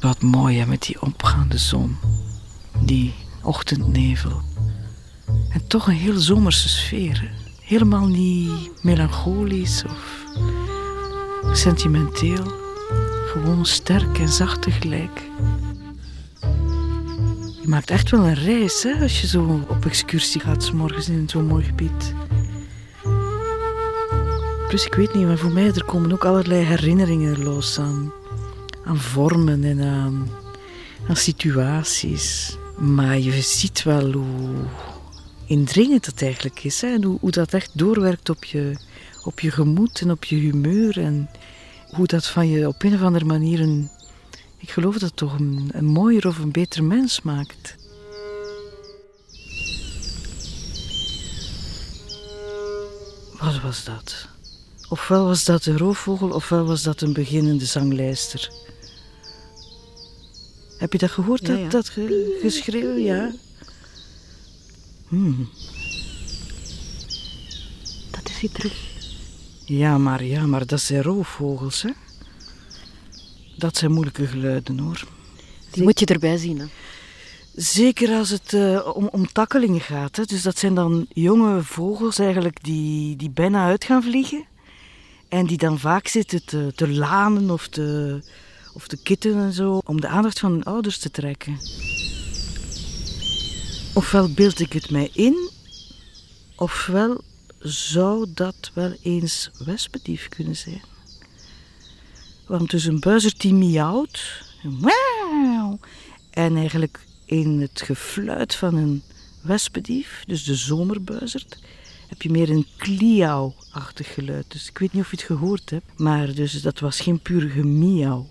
Wat mooi hè, met die opgaande zon. Die ochtendnevel. En toch een heel zomerse sfeer. Helemaal niet melancholisch of sentimenteel. Gewoon sterk en zacht tegelijk. Je maakt echt wel een reis hè, als je zo op excursie gaat, s morgens in zo'n mooi gebied. Dus ik weet niet, maar voor mij er komen ook allerlei herinneringen los aan, aan vormen en aan, situaties. Maar je ziet wel hoe indringend het eigenlijk is. Hè? En hoe, dat echt doorwerkt op je, op je gemoed en op je humeur. En hoe dat van je op een of andere manier een, ik geloof dat toch een, een mooier of een beter mens maakt. Wat was dat? Ofwel was dat een roofvogel, ofwel was dat een beginnende zanglijster. Heb je dat gehoord, Ja, dat, ja. dat ge- geschreeuw? Ja. Hmm. Dat is hij terug. Ja, maar, ja, maar dat zijn roofvogels, hè? Dat zijn moeilijke geluiden, hoor. Die moet je erbij zien. Hè. Zeker als het eh, om, om takkelingen gaat. Hè. Dus dat zijn dan jonge vogels eigenlijk die, die bijna uit gaan vliegen. En die dan vaak zitten te, te lanen of te, of te kitten en zo. Om de aandacht van hun ouders te trekken. Ofwel beeld ik het mij in. Ofwel zou dat wel eens wespendief kunnen zijn. Want dus een buizerd die miauwt. En eigenlijk in het gefluit van een wespendief, dus de zomerbuizerd, heb je meer een kliauw-achtig geluid. Dus ik weet niet of je het gehoord hebt, maar dus dat was geen puur gemiauw.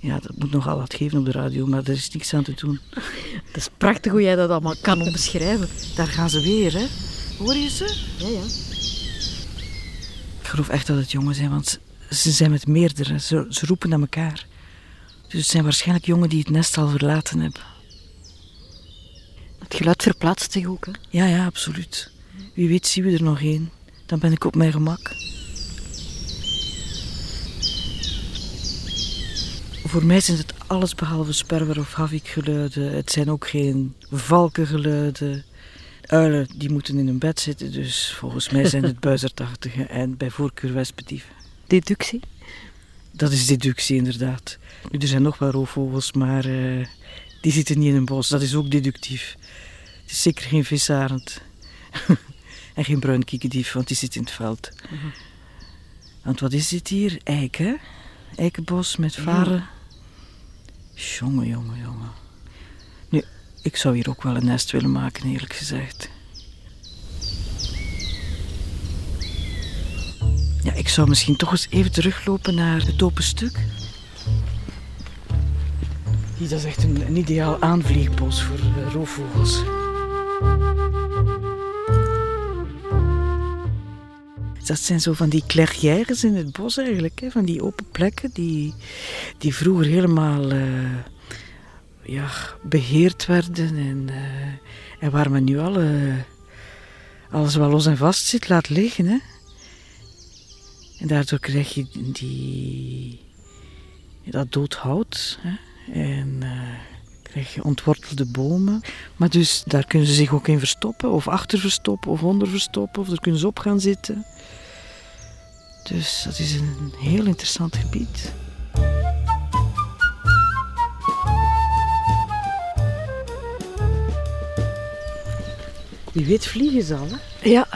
Ja, dat moet nogal wat geven op de radio, maar er is niks aan te doen. Het is prachtig hoe jij dat allemaal kan omschrijven. Daar gaan ze weer, hè? Hoor je ze? Ja, ja. Ik geloof echt dat het jongen zijn, want ze zijn met meerdere. Ze, ze roepen naar elkaar. Dus het zijn waarschijnlijk jongen die het nest al verlaten hebben. Het geluid verplaatst zich ook. Hè. Ja, ja, absoluut. Wie weet zien we er nog één. Dan ben ik op mijn gemak. Voor mij zijn het alles behalve sperwer of havikgeluiden. Het zijn ook geen valkengeluiden. Uilen die moeten in hun bed zitten, dus volgens mij zijn het buizertachtige en bij voorkeur wespendieven. Deductie. Dat is deductie inderdaad. Nu, er zijn nog wel roofvogels, maar eh, die zitten niet in een bos. Dat is ook deductief. Het is zeker geen visarend. en geen bruin kiekendief, want die zit in het veld. Want wat is dit hier? Eik, hè? Eikenbos met varen. Jongen, jongen, jongen. Nu, ik zou hier ook wel een nest willen maken, eerlijk gezegd. Ja, ik zou misschien toch eens even teruglopen naar het open stuk. Hier, dat is echt een, ideaal aanvliegbos voor eh, roofvogels. Dat zijn zo van die clairières in het bos eigenlijk, hè? van die open plekken die, die vroeger helemaal eh, ja, beheerd werden en, eh, en waar men nu alle, alles wat los en vast zit laat liggen. Hè? En daardoor krijg je die, dat dood hout. Hè? En eh, krijg je ontwortelde bomen. Maar dus daar kunnen ze zich ook in verstoppen. Of achter verstoppen, of onder verstoppen. Of daar kunnen ze op gaan zitten. Dus dat is een heel interessant gebied. Wie weet vliegen ze al, hè? Ja.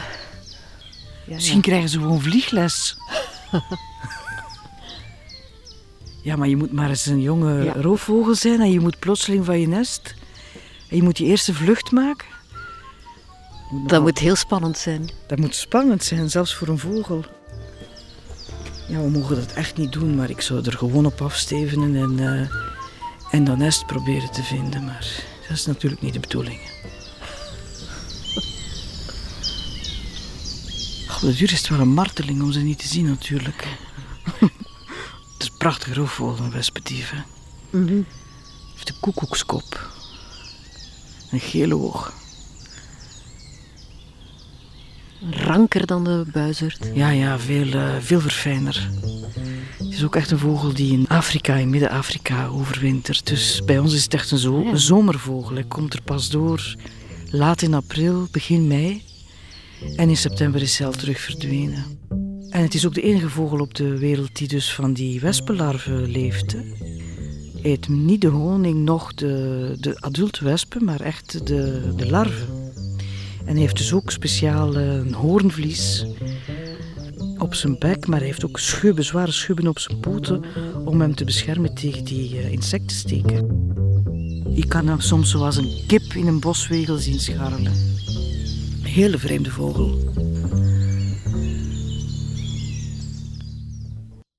ja, Misschien krijgen ze gewoon vliegles. ja, maar je moet maar eens een jonge Ja. roofvogel zijn en je moet plotseling van je nest. En je moet je eerste vlucht maken. Dat moet heel spannend zijn. dat moet spannend zijn, zelfs voor een vogel. Ja, we mogen dat echt niet doen, maar ik zou er gewoon op afstevenen en, eh, en dat nest proberen te vinden. Maar dat is natuurlijk niet de bedoeling. Op de duur is het wel een marteling om ze niet te zien, natuurlijk. Het is een prachtig roofvogel, een wespentief. Hè? Mhm. heeft een koekoekskop. Een gele oog. Ranker dan de buizerd. Ja, ja, veel, eh, veel verfijner. Het is ook echt een vogel die in Afrika, in Midden-Afrika, overwintert. Dus bij ons is het echt een, zo ja. een zomervogel. Hij komt er pas door laat in april, begin mei. En in september is hij al terug verdwenen. En het is ook de enige vogel op de wereld die dus van die wespenlarven leeft. Hè. Eet niet de honing, nog de, de adulte wespen, maar echt de, de larven. En heeft dus ook speciaal eh, een hoornvlies op zijn bek, maar hij heeft ook schubben, zware schubben op zijn poten om hem te beschermen tegen die eh, insectensteken. Je kan hem soms zoals een kip in een boswegel zien scharrelen. Hele vreemde vogel.